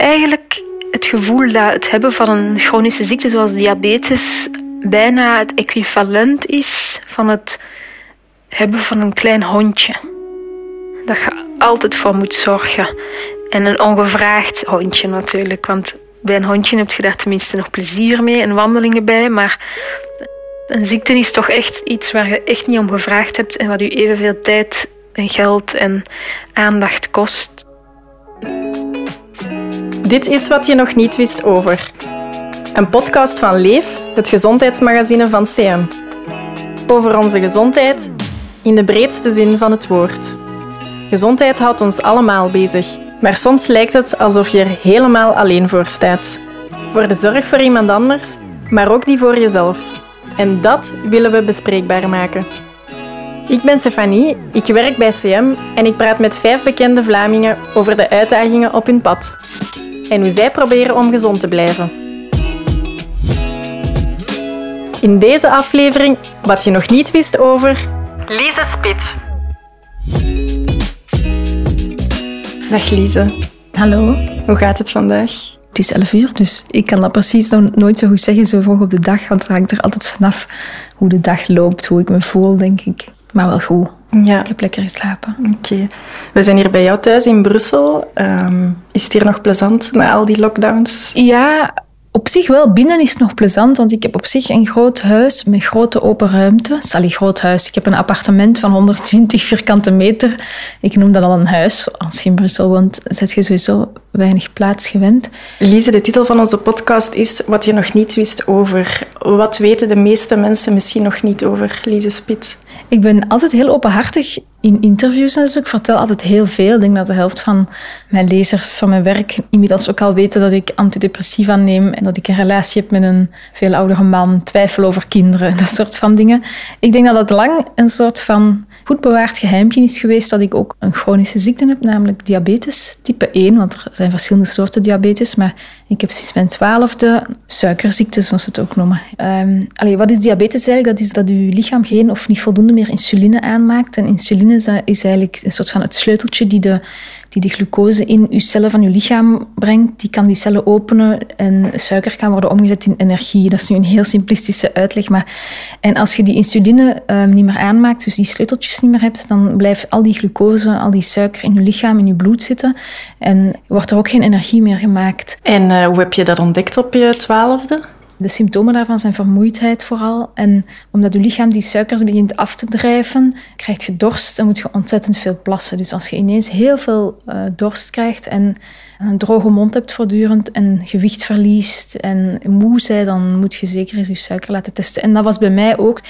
eigenlijk het gevoel dat het hebben van een chronische ziekte zoals diabetes bijna het equivalent is van het hebben van een klein hondje. Dat je altijd voor moet zorgen. En een ongevraagd hondje natuurlijk, want bij een hondje heb je daar tenminste nog plezier mee en wandelingen bij. Maar een ziekte is toch echt iets waar je echt niet om gevraagd hebt en wat je evenveel tijd en geld en aandacht kost. Dit is wat je nog niet wist over. Een podcast van Leef, het gezondheidsmagazine van CM. Over onze gezondheid in de breedste zin van het woord. Gezondheid houdt ons allemaal bezig, maar soms lijkt het alsof je er helemaal alleen voor staat. Voor de zorg voor iemand anders, maar ook die voor jezelf. En dat willen we bespreekbaar maken. Ik ben Stefanie, ik werk bij CM en ik praat met vijf bekende Vlamingen over de uitdagingen op hun pad. En hoe zij proberen om gezond te blijven. In deze aflevering wat je nog niet wist over Lise Spit. Dag Lise. Hallo. Hoe gaat het vandaag? Het is 11 uur, dus ik kan dat precies nog nooit zo goed zeggen zo vroeg op de dag, want het hangt er altijd vanaf hoe de dag loopt, hoe ik me voel, denk ik. Maar wel goed. Ja. Ik heb lekker geslapen. Oké. We zijn hier bij jou thuis in Brussel. Um, is het hier nog plezant na al die lockdowns? Ja, op zich wel. Binnen is het nog plezant, want ik heb op zich een groot huis met grote open ruimte. Sally, groot huis. Ik heb een appartement van 120 vierkante meter. Ik noem dat al een huis. Als je in Brussel woont, zet je sowieso weinig plaats gewend. Lise, de titel van onze podcast is Wat je nog niet wist over. Wat weten de meeste mensen misschien nog niet over Lise Spit? Ik ben altijd heel openhartig in interviews en zo. Ik vertel altijd heel veel. Ik denk dat de helft van mijn lezers van mijn werk inmiddels ook al weten dat ik antidepressiva neem en dat ik een relatie heb met een veel oudere man, twijfel over kinderen, dat soort van dingen. Ik denk dat het lang een soort van goed bewaard geheimpje is geweest dat ik ook een chronische ziekte heb, namelijk diabetes type 1, want er zijn verschillende soorten diabetes, maar ik heb sinds mijn twaalfde suikerziekte, zoals ze het ook noemen. Um, allee, wat is diabetes eigenlijk? Dat is dat uw lichaam geen of niet voldoende meer insuline aanmaakt. En insuline is eigenlijk een soort van het sleuteltje die de die de glucose in je cellen van je lichaam brengt, die kan die cellen openen en suiker kan worden omgezet in energie. Dat is nu een heel simplistische uitleg. Maar, en als je die insuline um, niet meer aanmaakt, dus die sleuteltjes niet meer hebt, dan blijft al die glucose, al die suiker in je lichaam, in je bloed zitten en wordt er ook geen energie meer gemaakt. En uh, hoe heb je dat ontdekt op je twaalfde? De symptomen daarvan zijn vermoeidheid vooral. En omdat je lichaam die suikers begint af te drijven, krijg je dorst en moet je ontzettend veel plassen. Dus als je ineens heel veel uh, dorst krijgt en een droge mond hebt voortdurend en gewicht verliest en moe bent, dan moet je zeker eens je suiker laten testen. En dat was bij mij ook.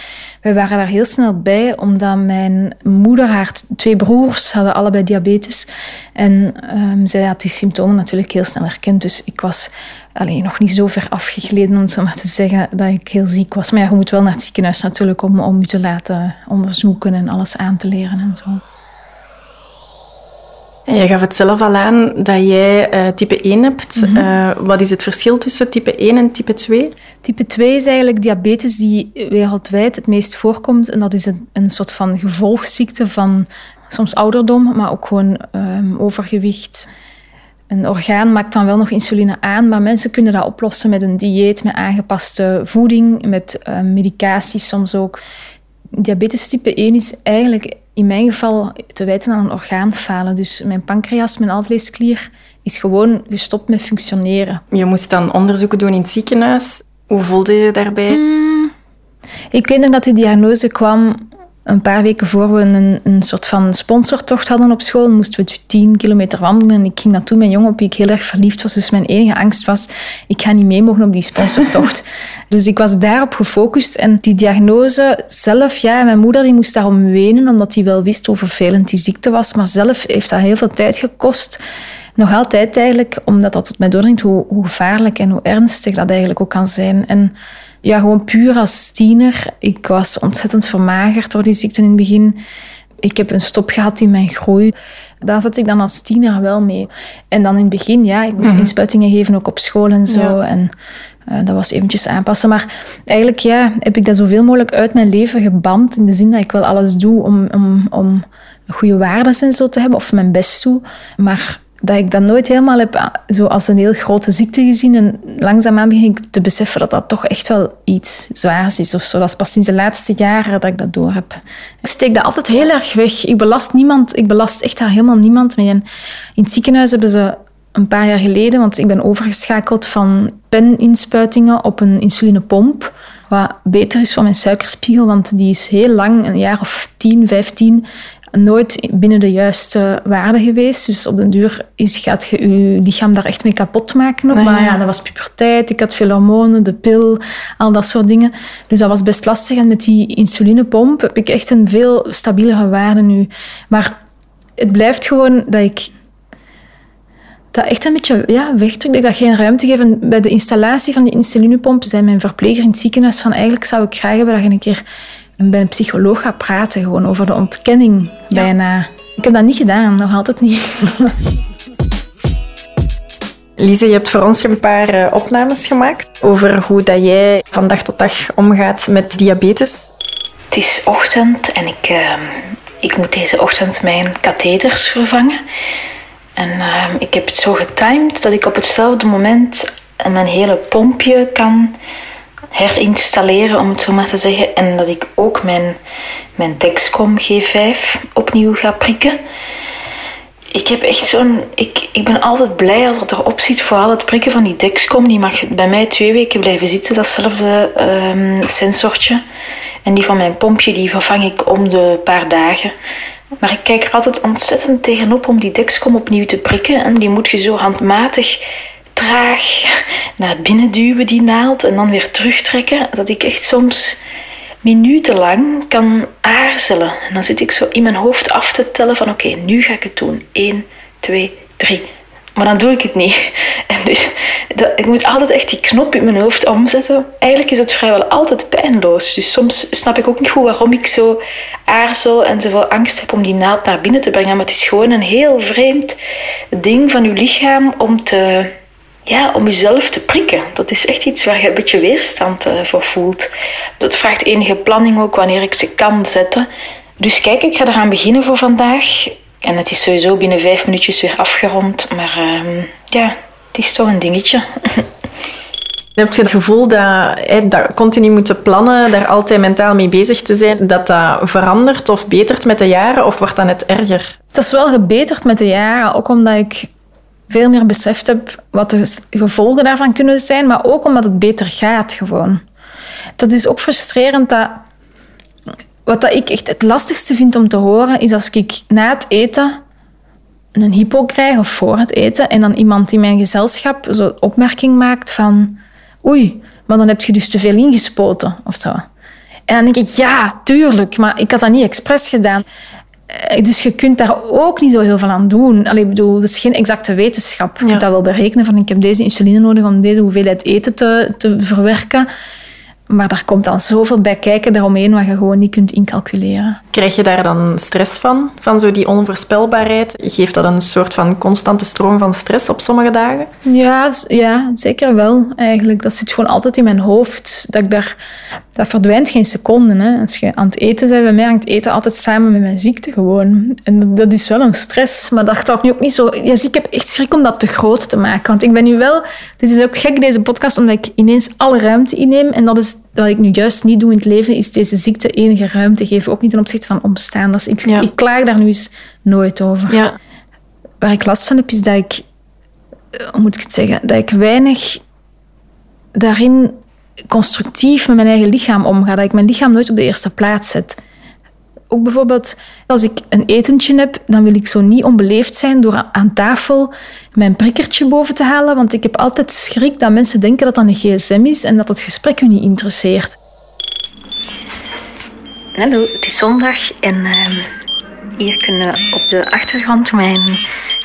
Wij waren daar heel snel bij, omdat mijn moeder, haar twee broers, hadden allebei diabetes. En um, zij had die symptomen natuurlijk heel snel herkend. Dus ik was alleen nog niet zo ver afgegleden, om het zo maar te zeggen, dat ik heel ziek was. Maar ja, je moet wel naar het ziekenhuis natuurlijk om, om je te laten onderzoeken en alles aan te leren en zo. En je gaf het zelf al aan dat jij uh, type 1 hebt. Mm -hmm. uh, wat is het verschil tussen type 1 en type 2? Type 2 is eigenlijk diabetes die wereldwijd het meest voorkomt. En dat is een, een soort van gevolgsziekte van soms ouderdom, maar ook gewoon um, overgewicht. Een orgaan maakt dan wel nog insuline aan, maar mensen kunnen dat oplossen met een dieet, met aangepaste voeding, met uh, medicatie soms ook. Diabetes type 1 is eigenlijk in mijn geval te wijten aan een orgaanfalen. Dus mijn pancreas, mijn alvleesklier, is gewoon gestopt met functioneren. Je moest dan onderzoeken doen in het ziekenhuis. Hoe voelde je daarbij? Mm, ik weet nog dat die diagnose kwam een paar weken voor we een, een soort van sponsortocht hadden op school, moesten we 10 kilometer wandelen. En ik ging naartoe met een jongen op wie ik heel erg verliefd was. Dus mijn enige angst was, ik ga niet mee mogen op die sponsortocht. dus ik was daarop gefocust. En die diagnose zelf, ja, mijn moeder die moest daarom wenen, omdat hij wel wist hoe vervelend die ziekte was. Maar zelf heeft dat heel veel tijd gekost. Nog altijd eigenlijk, omdat dat tot mij doordringt hoe, hoe gevaarlijk en hoe ernstig dat eigenlijk ook kan zijn. En ja, gewoon puur als tiener. Ik was ontzettend vermagerd door die ziekte in het begin. Ik heb een stop gehad in mijn groei. Daar zat ik dan als tiener wel mee. En dan in het begin, ja, ik moest inspuitingen geven, ook op school en zo. Ja. En uh, dat was eventjes aanpassen. Maar eigenlijk ja, heb ik dat zoveel mogelijk uit mijn leven geband. In de zin dat ik wel alles doe om, om, om goede waarden en zo te hebben, of mijn best doe. Maar dat ik dat nooit helemaal heb zo als een heel grote ziekte gezien. En langzaamaan begin ik te beseffen dat dat toch echt wel iets zwaars is. Of zo. Dat is pas sinds de laatste jaren dat ik dat door heb. Ik steek dat altijd heel erg weg. Ik belast niemand. Ik belast echt daar helemaal niemand mee. In het ziekenhuis hebben ze een paar jaar geleden, want ik ben overgeschakeld van peninspuitingen op een insulinepomp. Wat beter is voor mijn suikerspiegel, want die is heel lang, een jaar of 10, 15, nooit binnen de juiste waarde geweest. Dus op den duur is, gaat je je lichaam daar echt mee kapot maken. Ah, maar ja. ja, dat was puberteit, ik had veel hormonen, de pil, al dat soort dingen. Dus dat was best lastig. En met die insulinepomp heb ik echt een veel stabielere waarde nu. Maar het blijft gewoon dat ik dat echt een beetje ja, wegdruk, dat ik dat geen ruimte geef. En bij de installatie van die insulinepomp zei mijn verpleger in het ziekenhuis van eigenlijk zou ik graag hebben dat je een keer bij een psycholoog gaat praten, gewoon over de ontkenning bijna. Ik heb dat niet gedaan, nog altijd niet. Lise, je hebt voor ons een paar eh, opnames gemaakt over hoe dat jij van dag tot dag omgaat met diabetes. Het is ochtend en ik, ehm, ik moet deze ochtend mijn katheters vervangen. En ehm, ik heb het zo getimed dat ik op hetzelfde moment mijn hele pompje kan herinstalleren, om het zo maar te zeggen. En dat ik ook mijn, mijn Dexcom G5 opnieuw ga prikken. Ik heb echt zo'n... Ik, ik ben altijd blij als het erop zit, vooral het prikken van die Dexcom. Die mag bij mij twee weken blijven zitten, datzelfde ehm, sensortje. En die van mijn pompje, die vervang ik om de paar dagen. Maar ik kijk er altijd ontzettend tegenop om die Dexcom opnieuw te prikken. En die moet je zo handmatig naar binnen duwen, die naald. En dan weer terugtrekken. Dat ik echt soms minutenlang kan aarzelen. En dan zit ik zo in mijn hoofd af te tellen van oké, nu ga ik het doen. 1, 2, 3. Maar dan doe ik het niet. En dus ik moet altijd echt die knop in mijn hoofd omzetten. Eigenlijk is het vrijwel altijd pijnloos. Dus soms snap ik ook niet goed waarom ik zo aarzel en zoveel angst heb om die naald naar binnen te brengen. Maar het is gewoon een heel vreemd ding van je lichaam om te ja, om jezelf te prikken. Dat is echt iets waar je een beetje weerstand uh, voor voelt. Dat vraagt enige planning ook wanneer ik ze kan zetten. Dus kijk, ik ga eraan beginnen voor vandaag. En het is sowieso binnen vijf minuutjes weer afgerond. Maar uh, ja, het is toch een dingetje. Heb je het gevoel dat, hè, dat continu moeten plannen, daar altijd mentaal mee bezig te zijn, dat dat verandert of betert met de jaren of wordt dat net erger? Het is wel gebeterd met de jaren, ook omdat ik veel meer beseft heb wat de gevolgen daarvan kunnen zijn, maar ook omdat het beter gaat gewoon. Dat is ook frustrerend dat... Wat dat ik echt het lastigste vind om te horen, is als ik na het eten een hypo krijg, of voor het eten, en dan iemand in mijn gezelschap zo opmerking maakt van oei, maar dan heb je dus te veel ingespoten, of zo. En dan denk ik, ja, tuurlijk, maar ik had dat niet expres gedaan. Dus je kunt daar ook niet zo heel veel aan doen. Allee, ik bedoel, het is geen exacte wetenschap. Je Ja. kunt dat wel berekenen van ik heb deze insuline nodig om deze hoeveelheid eten te, te verwerken. Maar daar komt dan zoveel bij kijken daaromheen wat je gewoon niet kunt incalculeren. Krijg je daar dan stress van? Van zo die onvoorspelbaarheid? Geeft dat een soort van constante stroom van stress op sommige dagen? Ja, ja, zeker wel eigenlijk. Dat zit gewoon altijd in mijn hoofd. Dat, ik daar, dat verdwijnt geen seconde. Hè. Als je aan het eten bent, bij mij hangt eten altijd samen met mijn ziekte gewoon. En dat, is wel een stress. Maar dat ik nu ook niet zo... Ja, zie, ik heb echt schrik om dat te groot te maken. Want ik ben nu wel... Dit is ook gek, deze podcast, omdat ik ineens alle ruimte inneem. En dat is wat ik nu juist niet doe in het leven, is deze ziekte enige ruimte geven. Ook niet ten opzichte van omstaanders. Ik, Ja. ik klaag daar nu eens nooit over Ja. waar ik last van heb, is dat ik, hoe moet ik het zeggen, dat ik weinig daarin constructief met mijn eigen lichaam omga. Dat ik mijn lichaam nooit op de eerste plaats zet. Ook bijvoorbeeld, als ik een etentje heb, dan wil ik zo niet onbeleefd zijn door aan tafel mijn prikkertje boven te halen. Want ik heb altijd schrik dat mensen denken dat dat een gsm is en dat het gesprek u niet interesseert. Hallo, het is zondag en ehm, hier kunnen op de achtergrond mijn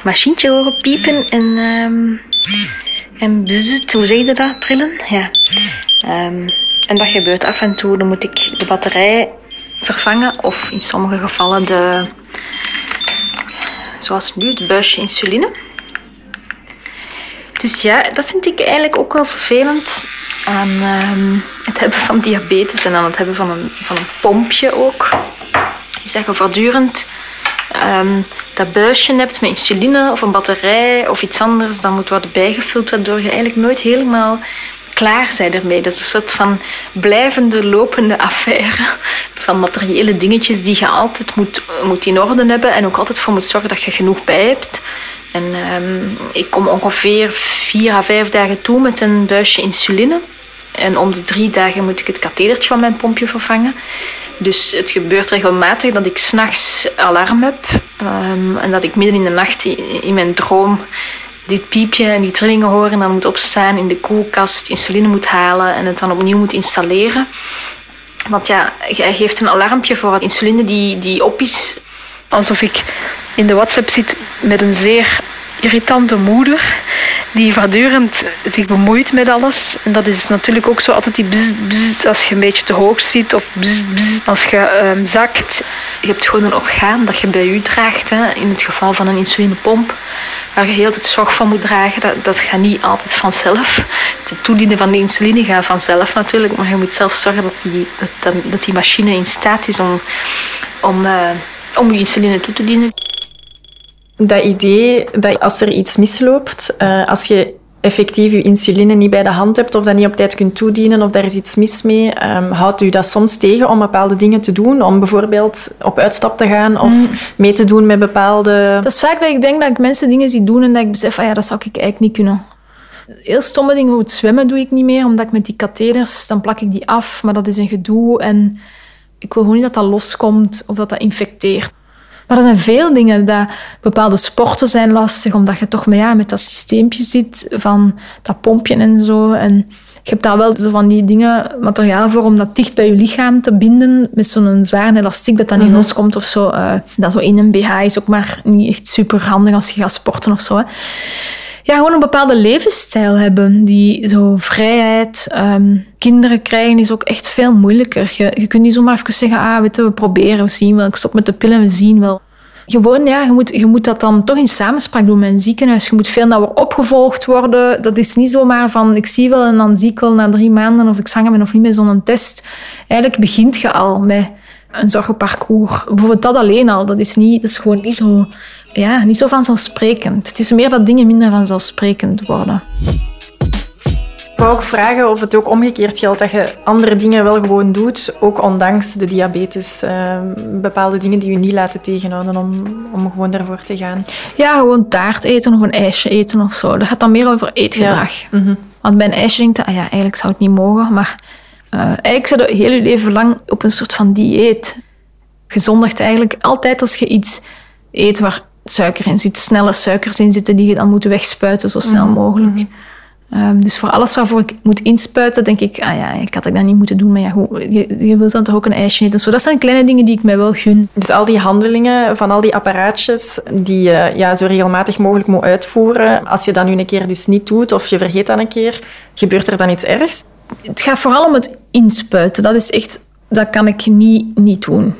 machientje horen piepen en, ehm en bzzzt, hoe zeg je dat, trillen? Ja. Ehm, en dat gebeurt af en toe. Dan moet ik de batterij vervangen of in sommige gevallen de, zoals nu, het buisje insuline. Dus ja, dat vind ik eigenlijk ook wel vervelend aan ehm, het hebben van diabetes en aan het hebben van een, van een pompje ook. Is dat voortdurend ehm, dat buisje hebt met insuline of een batterij of iets anders, dan moet worden bijgevuld, waardoor je eigenlijk nooit helemaal klaar zijn ermee. Dat is een soort van blijvende, lopende affaire van materiële dingetjes die je altijd moet, moet in orde hebben en ook altijd voor moet zorgen dat je genoeg bij hebt. En ehm, ik kom ongeveer vier à vijf dagen toe met een buisje insuline. En om de drie dagen moet ik het kathedertje van mijn pompje vervangen. Dus het gebeurt regelmatig dat ik s'nachts alarm heb. Um, en dat ik midden in de nacht in mijn droom dit piepje en die trillingen horen. En dan moet opstaan in de koelkast, insuline moet halen en het dan opnieuw moet installeren. Want ja, jij geeft een alarmpje voor insuline die, die op is. Alsof ik in de WhatsApp zit met een zeer irritante moeder die voortdurend zich bemoeit met alles. En dat is natuurlijk ook zo altijd die bzz, als je een beetje te hoog zit of bzz, als je um, zakt. Je hebt gewoon een orgaan dat je bij je draagt. Hè. In het geval van een insulinepomp, waar je heel tijd zorg van moet dragen, dat, dat gaat niet altijd vanzelf. Het toedienen van de insuline gaat vanzelf natuurlijk, maar je moet zelf zorgen dat die, dat, dat die machine in staat is om, om, uh, om je insuline toe te dienen. Dat idee dat als er iets misloopt, uh, als je effectief je insuline niet bij de hand hebt of dat niet op tijd kunt toedienen of daar is iets mis mee, um, houdt u dat soms tegen om bepaalde dingen te doen? Om bijvoorbeeld op uitstap te gaan of mm. mee te doen met bepaalde... Dat is vaak dat ik denk dat ik mensen dingen zie doen en dat ik besef, ah ja, dat zou ik eigenlijk niet kunnen. Heel stomme dingen, hoe het zwemmen doe ik niet meer, omdat ik met die kateders, dan plak ik die af, maar dat is een gedoe en ik wil gewoon niet dat dat loskomt of dat dat infecteert. Maar er zijn veel dingen. Dat bepaalde sporten zijn lastig, omdat je toch met, ja, met dat systeempje zit van dat pompje en zo. En je hebt daar wel zo van die dingen, materiaal voor om dat dicht bij je lichaam te binden met zo'n zware elastiek dat dan niet mm loskomt of zo. Uh, dat zo in een BH is ook maar niet echt super handig als je gaat sporten of zo. Hè. Ja, gewoon een bepaalde levensstijl hebben. Die zo vrijheid, um, kinderen krijgen is ook echt veel moeilijker. Je, je kunt niet zomaar even zeggen, ah, weet je, we proberen, we zien wel. Ik stop met de pillen, we zien wel. Gewoon, ja, je moet, je moet dat dan toch in samenspraak doen met een ziekenhuis. Je moet veel nauwer opgevolgd worden. Dat is niet zomaar van, ik zie wel en dan zie ik wel na drie maanden of ik zwanger ben of niet met zo'n test. Eigenlijk begint je al met een zorgparcours. Bijvoorbeeld dat alleen al, dat is, niet, dat is gewoon niet zo ja, niet zo vanzelfsprekend. Het is meer dat dingen minder vanzelfsprekend worden. Ik wou ook vragen of het ook omgekeerd geldt dat je andere dingen wel gewoon doet, ook ondanks de diabetes. Uh, bepaalde dingen die je niet laten tegenhouden om, om gewoon daarvoor te gaan. Ja, gewoon taart eten of een ijsje eten of zo. Dat gaat dan meer over eetgedrag. Ja. Mhm. Want bij een ijsje denk je, ah ja, eigenlijk zou het niet mogen, maar uh, eigenlijk zou je heel je leven lang op een soort van dieet. Gezondigd eigenlijk altijd als je iets eet waar suiker in zit, snelle suikers in zitten die je dan moet wegspuiten zo snel mhm. mogelijk. Mhm. Ehm, dus voor alles waarvoor ik moet inspuiten, denk ik, ah ja, ik had dat niet moeten doen, maar ja, goed, je, je wilt dan toch ook een ijsje eten. Zo, dat zijn kleine dingen die ik mij wel gun. Dus al die handelingen van al die apparaatjes die je ja, zo regelmatig mogelijk moet uitvoeren, als je dat nu een keer dus niet doet of je vergeet dat een keer, gebeurt er dan iets ergs? Het gaat vooral om het inspuiten. Dat is echt, dat kan ik niet, niet doen.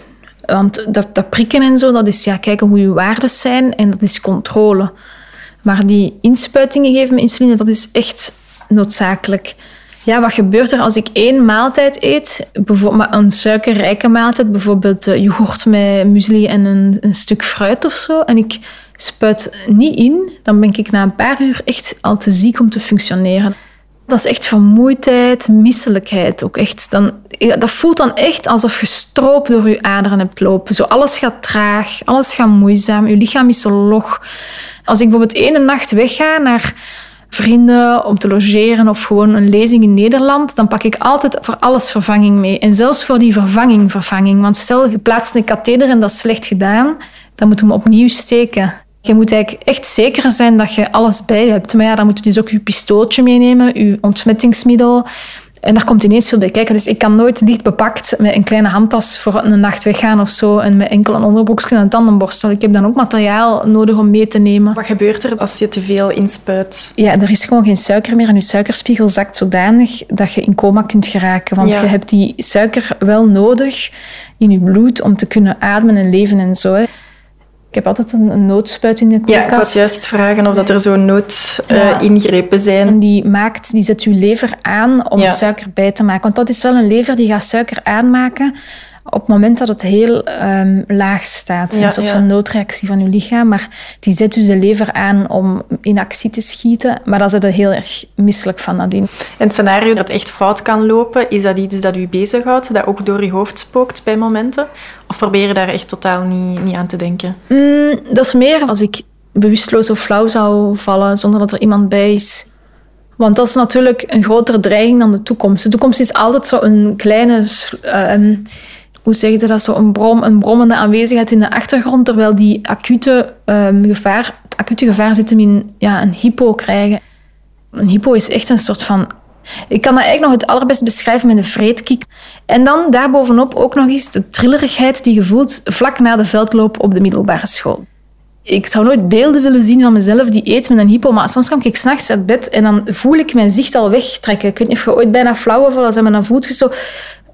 Want dat, dat prikken en zo, dat is ja, kijken hoe je waarden zijn en dat is controle. Maar die inspuitingen geven met insuline, dat is echt noodzakelijk. Ja, wat gebeurt er als ik één maaltijd eet, bijvoorbeeld een suikerrijke maaltijd, bijvoorbeeld yoghurt met muesli en een, een stuk fruit of zo, en ik spuit niet in, dan ben ik na een paar uur echt al te ziek om te functioneren. Dat is echt vermoeidheid, misselijkheid ook echt. Dan, dat voelt dan echt alsof je stroop door je aderen hebt lopen. Zo alles gaat traag, alles gaat moeizaam, je lichaam is zo log. Als ik bijvoorbeeld ene nacht wegga naar vrienden om te logeren of gewoon een lezing in Nederland, dan pak ik altijd voor alles vervanging mee. En zelfs voor die vervanging vervanging. Want stel, je plaatst een katheder en dat is slecht gedaan, dan moet je hem opnieuw steken. Je moet eigenlijk echt zeker zijn dat je alles bij hebt. Maar ja, dan moet je dus ook je pistooltje meenemen, je ontsmettingsmiddel. En daar komt ineens veel bij kijken. Dus ik kan nooit licht bepakt met een kleine handtas voor een nacht weggaan of zo. En met enkel een onderbroekje en een tandenborstel. Ik heb dan ook materiaal nodig om mee te nemen. Wat gebeurt er als je te veel inspuit? Ja, er is gewoon geen suiker meer. En je suikerspiegel zakt zodanig dat je in coma kunt geraken. Want je hebt die suiker wel nodig in je bloed om te kunnen ademen en leven en zo. Ik heb altijd een, noodspuit in de koelkast. Ja, ik was juist vragen of dat er zo'n noodingrepen uh, zijn. En die, maakt, die zet je lever aan om suiker bij te maken. Want dat is wel een lever die gaat suiker aanmaken op het moment dat het heel ehm, laag staat. Ja, een soort ja. van noodreactie van je lichaam. Maar die zet dus de lever aan om in actie te schieten. Maar dat is er heel erg misselijk van nadien. En het scenario dat echt fout kan lopen, is dat iets dat u bezighoudt, dat ook door uw hoofd spookt bij momenten? Of probeer je daar echt totaal niet, niet aan te denken? Mm, dat is meer als ik bewusteloos of flauw zou vallen zonder dat er iemand bij is. Want dat is natuurlijk een grotere dreiging dan de toekomst. De toekomst is altijd zo een kleine, ehm, hoe zeg je dat, zo een, brom, een brommende aanwezigheid in de achtergrond, terwijl die acute, ehm, gevaar, het acute gevaar zit hem in ja, een hypo krijgen. Een hypo is echt een soort van... Ik kan dat eigenlijk nog het allerbest beschrijven met een vreedkick. En dan daarbovenop ook nog eens de trillerigheid die je voelt vlak na de veldloop op de middelbare school. Ik zou nooit beelden willen zien van mezelf die eet met een hypo, maar soms kom ik s'nachts uit bed en dan voel ik mijn zicht al wegtrekken. Ik weet niet je ooit bijna flauw valt en dan voelt je zo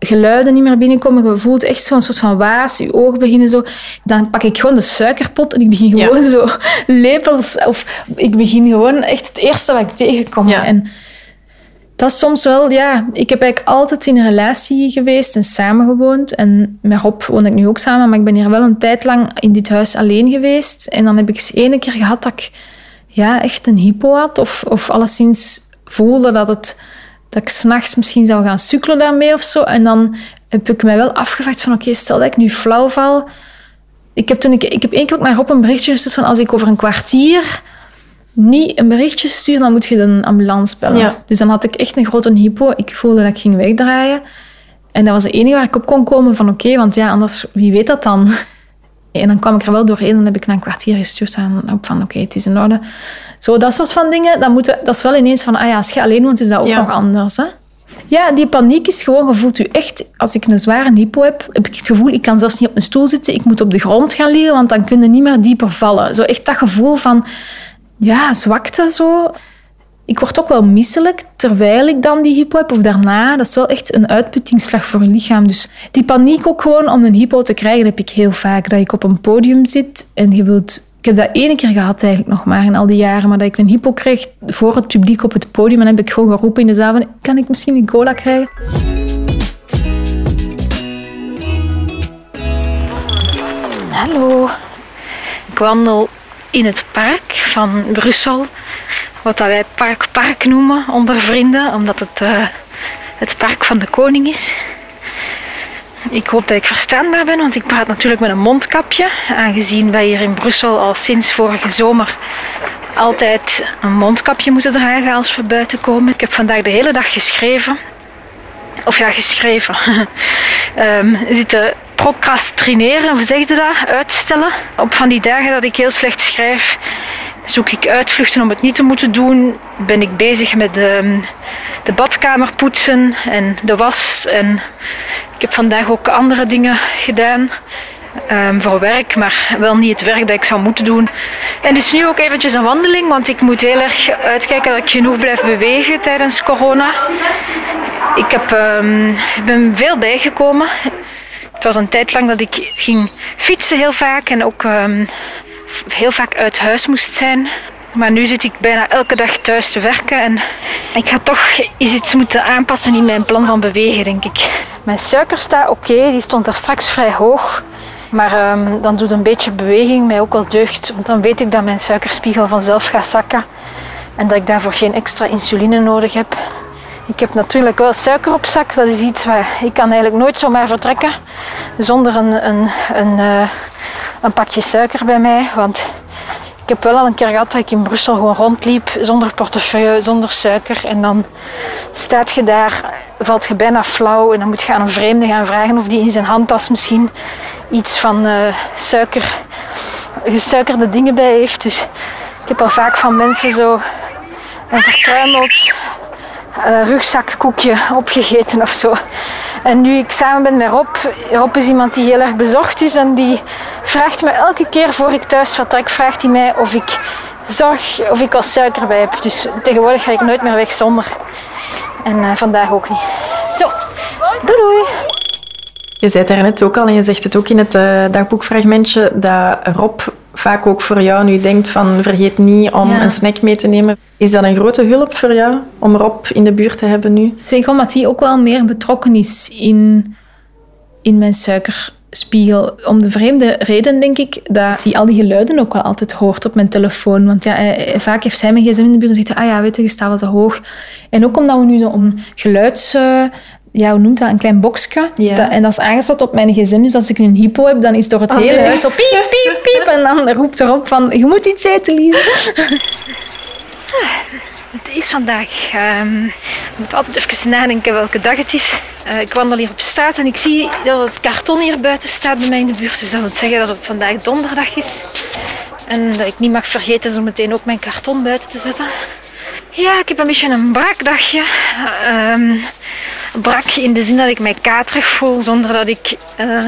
geluiden niet meer binnenkomen. Je voelt echt zo'n soort van waas, je ogen beginnen zo. Dan pak ik gewoon de suikerpot en ik begin Ja. gewoon zo lepels, of ik begin gewoon echt het eerste wat ik tegenkom. Ja. En dat is soms wel, ja. Ik heb eigenlijk altijd in een relatie geweest en samengewoond. En met Rob woon ik nu ook samen, maar ik ben hier wel een tijd lang in dit huis alleen geweest. En dan heb ik eens ene keer gehad dat ik ja, echt een hypo had. Of, of alleszins voelde dat, het, dat ik s'nachts misschien zou gaan sukkelen daarmee of zo. En dan heb ik mij wel afgevraagd van, oké, stel dat ik nu flauw val. Ik heb, toen ik, ik heb één keer ook naar Rob een berichtje gestuurd van, als ik over een kwartier niet een berichtje stuur, dan moet je de ambulance bellen. Ja. Dus dan had ik echt een grote hypo. Ik voelde dat ik ging wegdraaien. En dat was het enige waar ik op kon komen van oké, want ja, anders, wie weet dat dan? En dan kwam ik er wel doorheen en dan heb ik na een kwartier gestuurd aan, op van oké, het is in orde. Zo, dat soort van dingen, dat, moeten, dat is wel ineens van, ah ja, als je alleen woont, is dat ook Ja. nog anders. Hè? Ja, die paniek is gewoon, je voelt je echt, als ik een zware hypo heb, heb ik het gevoel, ik kan zelfs niet op een stoel zitten, ik moet op de grond gaan liggen, want dan kun je niet meer dieper vallen. Zo echt dat gevoel van, ja, zwakte zo. Ik word ook wel misselijk terwijl ik dan die hypo heb of daarna. Dat is wel echt een uitputtingsslag voor je lichaam. Dus die paniek ook gewoon om een hypo te krijgen, heb ik heel vaak. Dat ik op een podium zit en je wilt... Ik heb dat ene keer gehad eigenlijk nog maar in al die jaren, maar dat ik een hypo kreeg voor het publiek op het podium en dan heb ik gewoon geroepen in de zaal van, kan ik misschien een cola krijgen? Hallo. Ik wandel in het park van Brussel. Wat wij Park Park noemen onder vrienden, omdat het eh, het park van de koning is. Ik hoop dat ik verstaanbaar ben, want ik praat natuurlijk met een mondkapje. Aangezien wij hier in Brussel al sinds vorige zomer altijd een mondkapje moeten dragen als we buiten komen. Ik heb vandaag de hele dag geschreven. Of ja, geschreven. Ehm zitten procrastineren, hoe zeg je dat? Uitstellen. Op van die dagen dat ik heel slecht schrijf, zoek ik uitvluchten om het niet te moeten doen. Ben ik bezig met de, de badkamer poetsen en de was. En ik heb vandaag ook andere dingen gedaan. ehm, voor werk, maar wel niet het werk dat ik zou moeten doen. En dus nu ook eventjes een wandeling, want ik moet heel erg uitkijken dat ik genoeg blijf bewegen tijdens corona. Ik heb, ehm, ben veel bijgekomen. Het was een tijd lang dat ik ging fietsen heel vaak en ook ehm, heel vaak uit huis moest zijn. Maar nu zit ik bijna elke dag thuis te werken en ik ga toch iets moeten aanpassen in mijn plan van bewegen, denk ik. Mijn suiker staat oké, die stond er straks vrij hoog. Maar ehm, dan doet een beetje beweging mij ook wel deugd, want dan weet ik dat mijn suikerspiegel vanzelf gaat zakken en dat ik daarvoor geen extra insuline nodig heb. Ik heb natuurlijk wel suiker op zak. Dat is iets waar ik kan eigenlijk nooit zomaar vertrekken zonder een, een, een, eh, een pakje suiker bij mij. Want ik heb wel al een keer gehad dat ik in Brussel gewoon rondliep zonder portefeuille, zonder suiker. En dan staat je daar, valt je bijna flauw en dan moet je aan een vreemde gaan vragen of die in zijn handtas misschien iets van eh, suiker, gesuikerde dingen bij heeft. Dus ik heb al vaak van mensen zo een verkruimeld eh, rugzakkoekje opgegeten of zo. En nu ik samen ben met Rob, Rob is iemand die heel erg bezocht is en die vraagt me elke keer voor ik thuis vertrek, vraagt hij mij of ik zorg of ik wat suiker bij heb. Dus tegenwoordig ga ik nooit meer weg zonder. En eh, vandaag ook niet. Zo, doei doei. Je zei het daarnet ook al en je zegt het ook in het eh, dagboekfragmentje dat Rob vaak ook voor jou nu denkt van vergeet niet om Ja. een snack mee te nemen. Is dat een grote hulp voor jou om Rob in de buurt te hebben nu? Zeker omdat hij ook wel meer betrokken is in in mijn suikerspiegel. Om de vreemde reden, denk ik, dat hij al die geluiden ook wel altijd hoort op mijn telefoon. Want ja, hij- vaak heeft hij mijn gsm in de buurt en zegt ah ja, weet je, je staat wel zo hoog. En ook omdat we nu zo'n geluids... eh, ja, hoe noemt dat? Een klein boxje. Ja. Dat- en dat is aangesloten op mijn gsm. Dus als ik een hypo heb, dan is door het Oh, hele nee. huis zo piep, piep, piep. En dan roept erop van, je moet iets eten, Lise. Het is vandaag. ehm, ik moet altijd even nadenken welke dag het is. Eh, ik wandel hier op straat en ik zie dat het karton hier buiten staat bij mij in de buurt. Dus dat wil zeggen dat het vandaag donderdag is. En dat ik niet mag vergeten zo meteen ook mijn karton buiten te zetten. Ja, ik heb een beetje een brak dagje. Brak in de zin dat ik mij katerig voel zonder dat ik eh,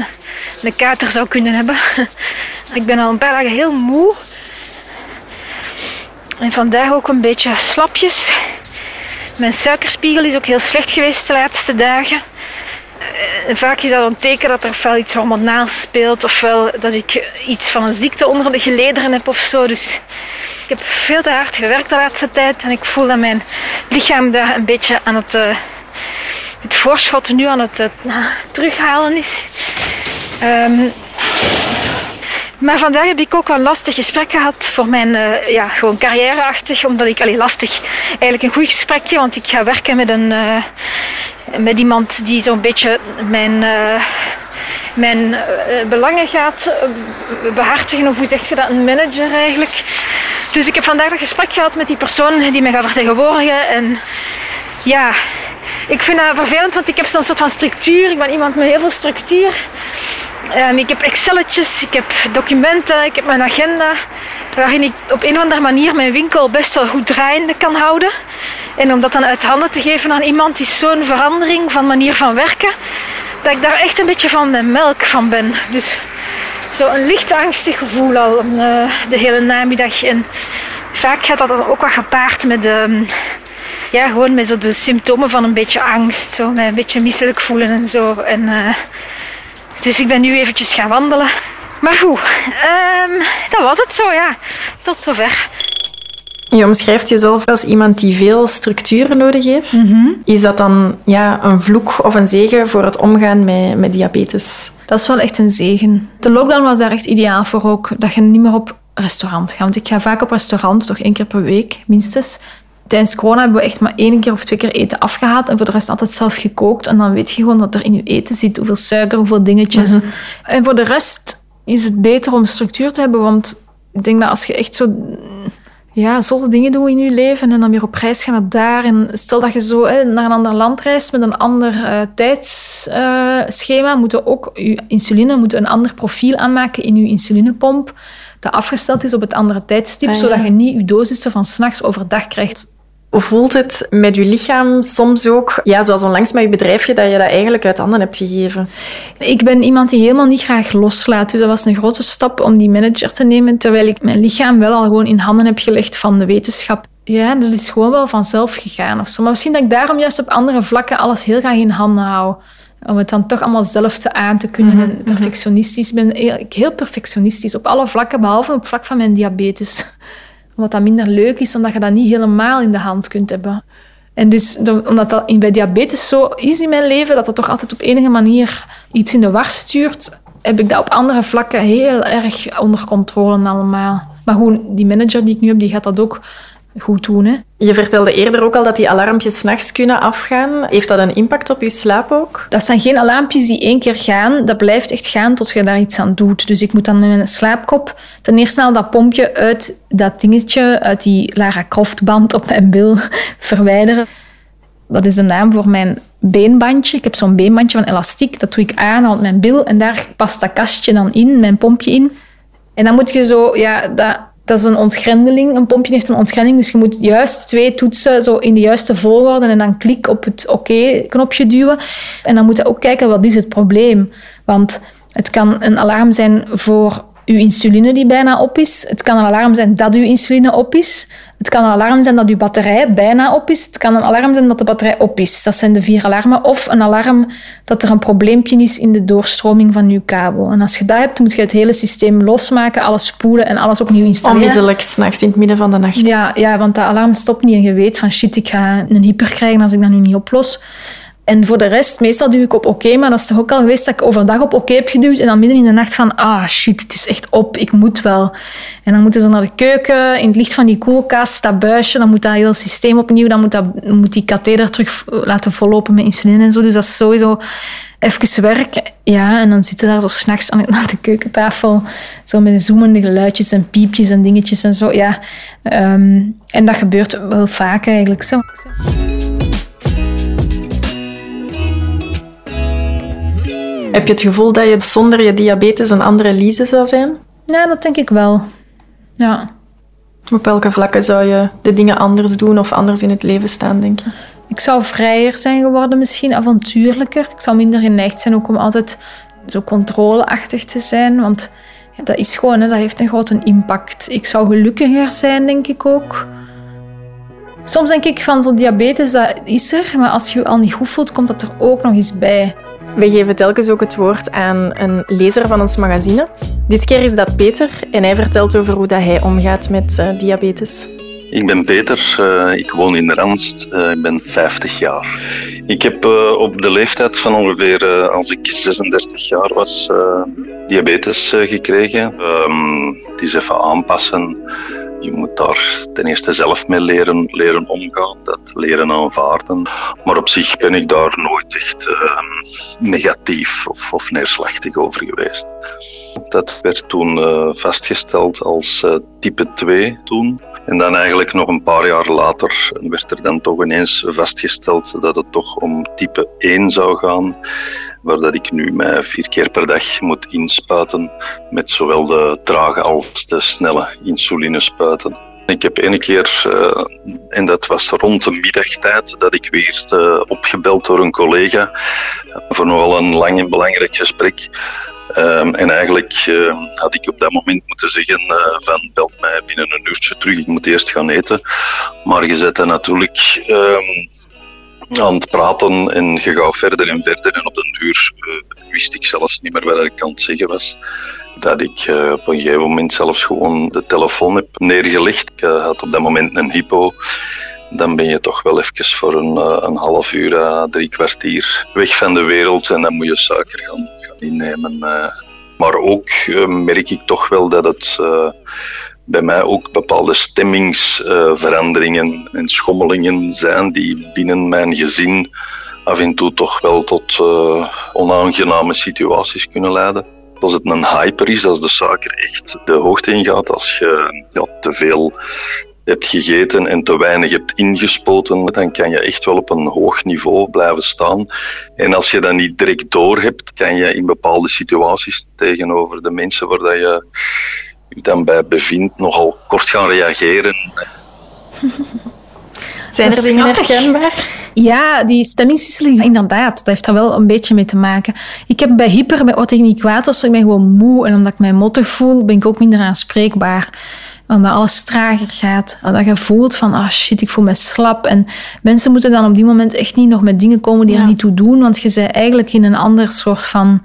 een kater zou kunnen hebben. ik ben al een paar dagen heel moe. En vandaag ook een beetje slapjes. Mijn suikerspiegel is ook heel slecht geweest de laatste dagen. Eh, vaak is dat een teken dat er ofwel iets hormonaals speelt, ofwel dat ik iets van een ziekte onder de gelederen heb of zo. Dus ik heb veel te hard gewerkt de laatste tijd en ik voel dat mijn lichaam daar een beetje aan het, eh, het voorschot nu aan het eh, terughalen is. Ehm, maar vandaag heb ik ook wel lastig gesprek gehad voor mijn eh, ja, gewoon carrièreachtig. Omdat ik, allee, lastig, eigenlijk een goed gesprekje, want ik ga werken met, een, eh, met iemand die zo'n beetje mijn, eh, mijn belangen gaat eh, behartigen. Of hoe zeg je dat, een manager eigenlijk. Dus ik heb vandaag een gesprek gehad met die persoon die mij gaat vertegenwoordigen. En ja, ik vind dat vervelend, want ik heb zo'n soort van structuur. Ik ben iemand met heel veel structuur. Ehm, ik heb Excelletjes, ik heb documenten, ik heb mijn agenda. Waarin ik op een of andere manier mijn winkel best wel goed draaiende kan houden. En om dat dan uit handen te geven aan iemand is zo'n verandering van manier van werken. Dat ik daar echt een beetje van mijn melk van ben. Dus zo'n licht angstig gevoel al eh, de hele namiddag. En vaak gaat dat dan ook wat gepaard met ehm, ja, gewoon met zo de symptomen van een beetje angst. Zo, met een beetje misselijk voelen en zo. En, eh, dus ik ben nu eventjes gaan wandelen. Maar goed, ehm, dat was het zo, ja. Tot zover. Je omschrijft jezelf als iemand die veel structuren nodig heeft. Is dat dan ja, een vloek of een zegen voor het omgaan met, met diabetes? Dat is wel echt een zegen. De lockdown was daar echt ideaal voor ook. Dat je niet meer op restaurant gaat. Want ik ga vaak op restaurant, toch één keer per week minstens. Tijdens corona hebben we echt maar één keer of twee keer eten afgehaald. En voor de rest altijd zelf gekookt. En dan weet je gewoon wat er in je eten zit. Hoeveel suiker, hoeveel dingetjes. En voor de rest is het beter om structuur te hebben. Want ik denk dat als je echt zo ja, zotte dingen doet in je leven en dan weer op reis gaat naar daar. En stel dat je zo hè, naar een ander land reist met een ander eh, tijdsschema, moet je ook je insuline moet een ander profiel aanmaken in je insulinepomp dat afgesteld is op het andere tijdstip, Ah, ja. zodat je niet je dosissen van s'nachts overdag krijgt. Voelt het met je lichaam soms ook, ja, zoals onlangs met je bedrijfje, dat je dat eigenlijk uit handen hebt gegeven? Ik ben iemand die helemaal niet graag loslaat. Dus dat was een grote stap om die manager te nemen, terwijl ik mijn lichaam wel al gewoon in handen heb gelegd van de wetenschap. Ja, dat is gewoon wel vanzelf gegaan of zo. Maar misschien dat ik daarom juist op andere vlakken alles heel graag in handen hou. Om het dan toch allemaal zelf te aan te kunnen. En perfectionistisch. Ik ben ik heel perfectionistisch op alle vlakken, behalve op het vlak van mijn diabetes. Omdat dat minder leuk is, omdat je dat niet helemaal in de hand kunt hebben. En dus, omdat dat bij diabetes zo is in mijn leven, dat dat toch altijd op enige manier iets in de war stuurt, heb ik dat op andere vlakken heel erg onder controle allemaal. Maar goed, die manager die ik nu heb, die gaat dat ook goed doen. Hè. Je vertelde eerder ook al dat die alarmpjes s'nachts kunnen afgaan. Heeft dat een impact op je slaap ook? Dat zijn geen alarmpjes die één keer gaan. Dat blijft echt gaan tot je daar iets aan doet. Dus ik moet dan met mijn slaapkop ten eerste al dat pompje uit dat dingetje, uit die Lara Croft band op mijn bil verwijderen. Dat is de naam voor mijn beenbandje. Ik heb zo'n beenbandje van elastiek. Dat doe ik aan rond mijn bil. En daar past dat kastje dan in, mijn pompje in. En dan moet je zo, ja, dat, dat is een ontgrendeling. Een pompje heeft een ontgrending, dus je moet juist twee toetsen zo in de juiste volgorde en dan klik op het oké-knopje duwen. En dan moet je ook kijken, wat is het probleem? Want het kan een alarm zijn voor uw insuline die bijna op is. Het kan een alarm zijn dat uw insuline op is. Het kan een alarm zijn dat uw batterij bijna op is. Het kan een alarm zijn dat de batterij op is. Dat zijn de vier alarmen. Of een alarm dat er een probleempje is in de doorstroming van uw kabel. En als je dat hebt, moet je het hele systeem losmaken, alles spoelen en alles opnieuw installeren. Onmiddellijk s'nachts in het midden van de nacht. Ja, ja, want dat alarm stopt niet en je weet van shit, ik ga een hyper krijgen als ik dat nu niet oplos. En voor de rest, meestal duw ik op oké, maar dat is toch ook al geweest dat ik overdag op oké heb geduwd en dan midden in de nacht van, ah shit, het is echt op, ik moet wel. En dan moeten ze naar de keuken, in het licht van die koelkast, dat buisje, dan moet dat hele systeem opnieuw, dan moet, dat, moet die katheder terug laten vollopen met insuline en zo. Dus dat is sowieso even werk. Ja, en dan zitten daar zo s'nachts aan de keukentafel, zo met zoemende geluidjes en piepjes en dingetjes en zo. Ja, ehm, en dat gebeurt wel vaak eigenlijk zo. Heb je het gevoel dat je zonder je diabetes een andere Lise zou zijn? Ja, dat denk ik wel. Ja. Op welke vlakken zou je de dingen anders doen of anders in het leven staan, denk je? Ik zou vrijer zijn geworden, misschien avontuurlijker. Ik zou minder geneigd zijn ook om altijd zo controleachtig te zijn, want dat is gewoon, hè, dat heeft een grote impact. Ik zou gelukkiger zijn, denk ik ook. Soms denk ik van zo'n diabetes, dat is er, maar als je je al niet goed voelt, komt dat er ook nog eens bij. We geven telkens ook het woord aan een lezer van ons magazine. Dit keer is dat Peter en hij vertelt over hoe dat hij omgaat met uh, diabetes. Ik ben Peter, uh, ik woon in Randst, uh, ik ben 50 jaar. Ik heb op de leeftijd van ongeveer, als ik 36 jaar was, diabetes gekregen. Um, het is even aanpassen je moet daar ten eerste zelf mee leren, leren omgaan, dat leren aanvaarden. Maar op zich ben ik daar nooit echt uh, negatief of, neerslachtig over geweest. Dat werd toen uh, vastgesteld als uh, type 2 toen. En dan eigenlijk nog een paar jaar later werd er dan toch ineens vastgesteld dat het toch om type 1 zou gaan waar dat ik nu mij vier keer per dag moet inspuiten met zowel de trage als de snelle insulinespuiten. Ik heb ene keer, uh, en dat was rond de middagtijd, dat ik weer uh, opgebeld door een collega voor nogal een lang en belangrijk gesprek. Um, en eigenlijk uh, had ik op dat moment moeten zeggen van bel mij binnen een uurtje terug, ik moet eerst gaan eten. Maar je zet natuurlijk ehm, aan het praten en je gaat verder en verder. En op den duur uh, wist ik zelfs niet meer wat ik aan het zeggen was. Dat ik uh, op een gegeven moment zelfs gewoon de telefoon heb neergelegd. Ik uh, had op dat moment een hypo. Dan ben je toch wel even voor een, een half uur, drie kwartier weg van de wereld. En dan moet je suiker gaan, gaan innemen. maar ook merk ik toch wel dat het bij mij ook bepaalde stemmingsveranderingen en schommelingen zijn die binnen mijn gezin af en toe toch wel tot uh, onaangename situaties kunnen leiden. Als het een hyper is, als de suiker echt de hoogte ingaat, als je ja, te veel hebt gegeten en te weinig hebt ingespoten, dan kan je echt wel op een hoog niveau blijven staan. En als je dat niet direct door hebt, kan je in bepaalde situaties tegenover de mensen waar dat je dan bij bevindt nogal kort gaan reageren. Zijn er dingen herkenbaar? Ja, die stemmingswisseling, inderdaad. Dat heeft daar wel een beetje mee te maken. Ik heb bij hyper, bij word ik niet kwaad als ik ben gewoon moe. En omdat ik mij mottig voel, ben ik ook minder aanspreekbaar. Omdat alles trager gaat. Dat je voelt van, ah oh shit, ik voel me slap. En mensen moeten dan op die moment echt niet nog met dingen komen die er niet toe doen. Want je bent eigenlijk in een ander soort van...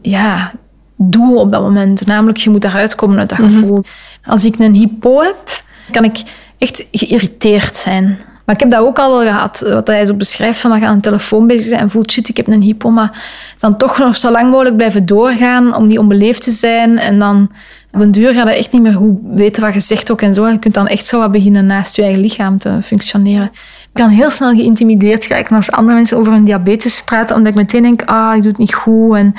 Ja, doel op dat moment. Namelijk, je moet daaruit komen uit dat mhm. gevoel. Als ik een hypo heb, kan ik echt geïrriteerd zijn. Maar ik heb dat ook al wel gehad, wat hij zo beschrijft, van dat je aan de telefoon bezig bent en voelt, shit, ik heb een hypo, maar dan toch nog zo lang mogelijk blijven doorgaan om niet onbeleefd te zijn. En dan op een duur ga je echt niet meer goed weten wat je zegt ook en zo. Je kunt dan echt zo wat beginnen naast je eigen lichaam te functioneren. Ik kan heel snel geïntimideerd raken als andere mensen over hun diabetes praten, omdat ik meteen denk, ah, ik doe het niet goed en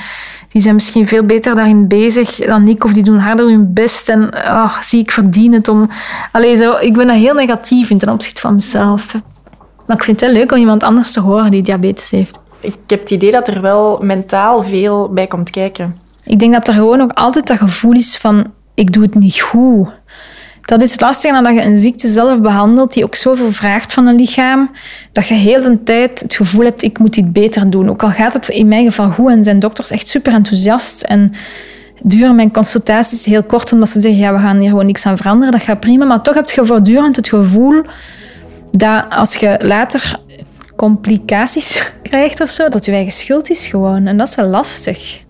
die zijn misschien veel beter daarin bezig dan ik, of die doen harder hun best en oh, zie ik verdien het om... Allee, zo, ik ben dat heel negatief in ten opzichte van mezelf. Maar ik vind het wel leuk om iemand anders te horen die diabetes heeft. Ik heb het idee dat er wel mentaal veel bij komt kijken. Ik denk dat er gewoon nog altijd dat gevoel is van ik doe het niet goed. Dat is lastig nadat je een ziekte zelf behandelt die ook zoveel vraagt van een lichaam, dat je heel de tijd het gevoel hebt, ik moet dit beter doen. Ook al gaat het in mijn geval goed en zijn dokters echt super enthousiast en duren mijn consultaties heel kort omdat ze zeggen, ja, we gaan hier gewoon niks aan veranderen, dat gaat prima. Maar toch heb je voortdurend het gevoel dat als je later complicaties krijgt of zo, dat je eigen schuld is gewoon. En dat is wel lastig.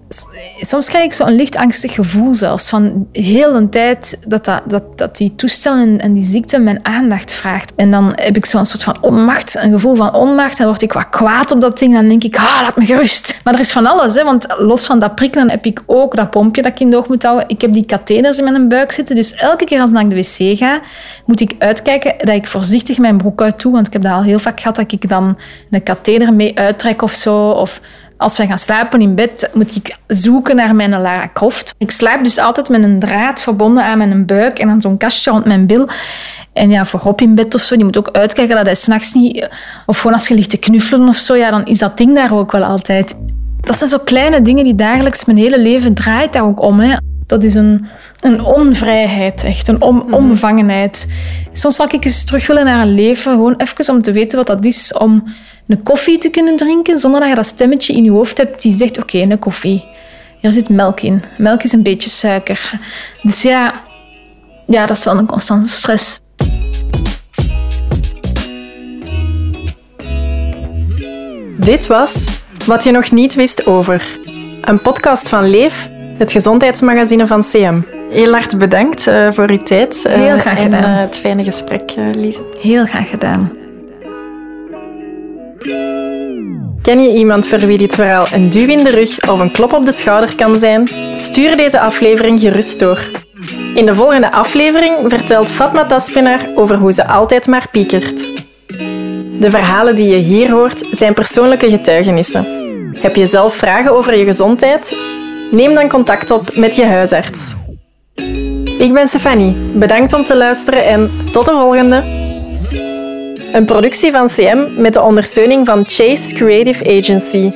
Soms krijg ik zo'n licht angstig gevoel zelfs. Van heel de tijd dat, dat, dat, dat die toestellen en die ziekte mijn aandacht vraagt. En dan heb ik zo'n soort van onmacht, een gevoel van onmacht. Dan word ik wat kwaad op dat ding. Dan denk ik, ah, laat me gerust. Maar er is van alles, hè, want los van dat prikkelen heb ik ook dat pompje dat ik in de oog moet houden. Ik heb die katheners in mijn buik zitten. Dus elke keer als ik naar de wc ga, moet ik uitkijken dat ik voorzichtig mijn broek uit doe. Want ik heb dat al heel vaak gehad, dat ik dan een katheter mee uittrek of zo. Of als wij gaan slapen in bed, moet ik zoeken naar mijn Lara Croft. Ik slaap dus altijd met een draad verbonden aan mijn buik en dan zo'n kastje rond mijn bil. En ja, voor Rob in bed of zo, die moet ook uitkijken dat hij s'nachts niet... Of gewoon als je ligt te knuffelen of zo, ja, dan is dat ding daar ook wel altijd. Dat zijn zo kleine dingen die dagelijks mijn hele leven draait daar ook om. Hè. Dat is een, een onvrijheid, echt. Een om, mhm. onbevangenheid. Soms zou ik eens terug willen naar een leven, gewoon even om te weten wat dat is, om een koffie te kunnen drinken zonder dat je dat stemmetje in je hoofd hebt die zegt, oké, een koffie. Er zit melk in. Melk is een beetje suiker. Dus ja, ja dat is wel een constante stress. Dit was Wat je nog niet wist over. Een podcast van Leef, het gezondheidsmagazine van CM. Heel hard bedankt uh, voor uw tijd. Uh, Heel graag gedaan. En uh, het fijne gesprek, Lise. Heel graag gedaan. Ken je iemand voor wie dit verhaal een duw in de rug of een klop op de schouder kan zijn? Stuur deze aflevering gerust door. In de volgende aflevering vertelt Fatma Taspinar over hoe ze altijd maar piekert. De verhalen die je hier hoort zijn persoonlijke getuigenissen. Heb je zelf vragen over je gezondheid? Neem dan contact op met je huisarts. Ik ben Stefanie. Bedankt om te luisteren en tot de volgende! Een productie van CM met de ondersteuning van Chase Creative Agency.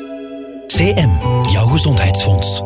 CM, jouw gezondheidsfonds.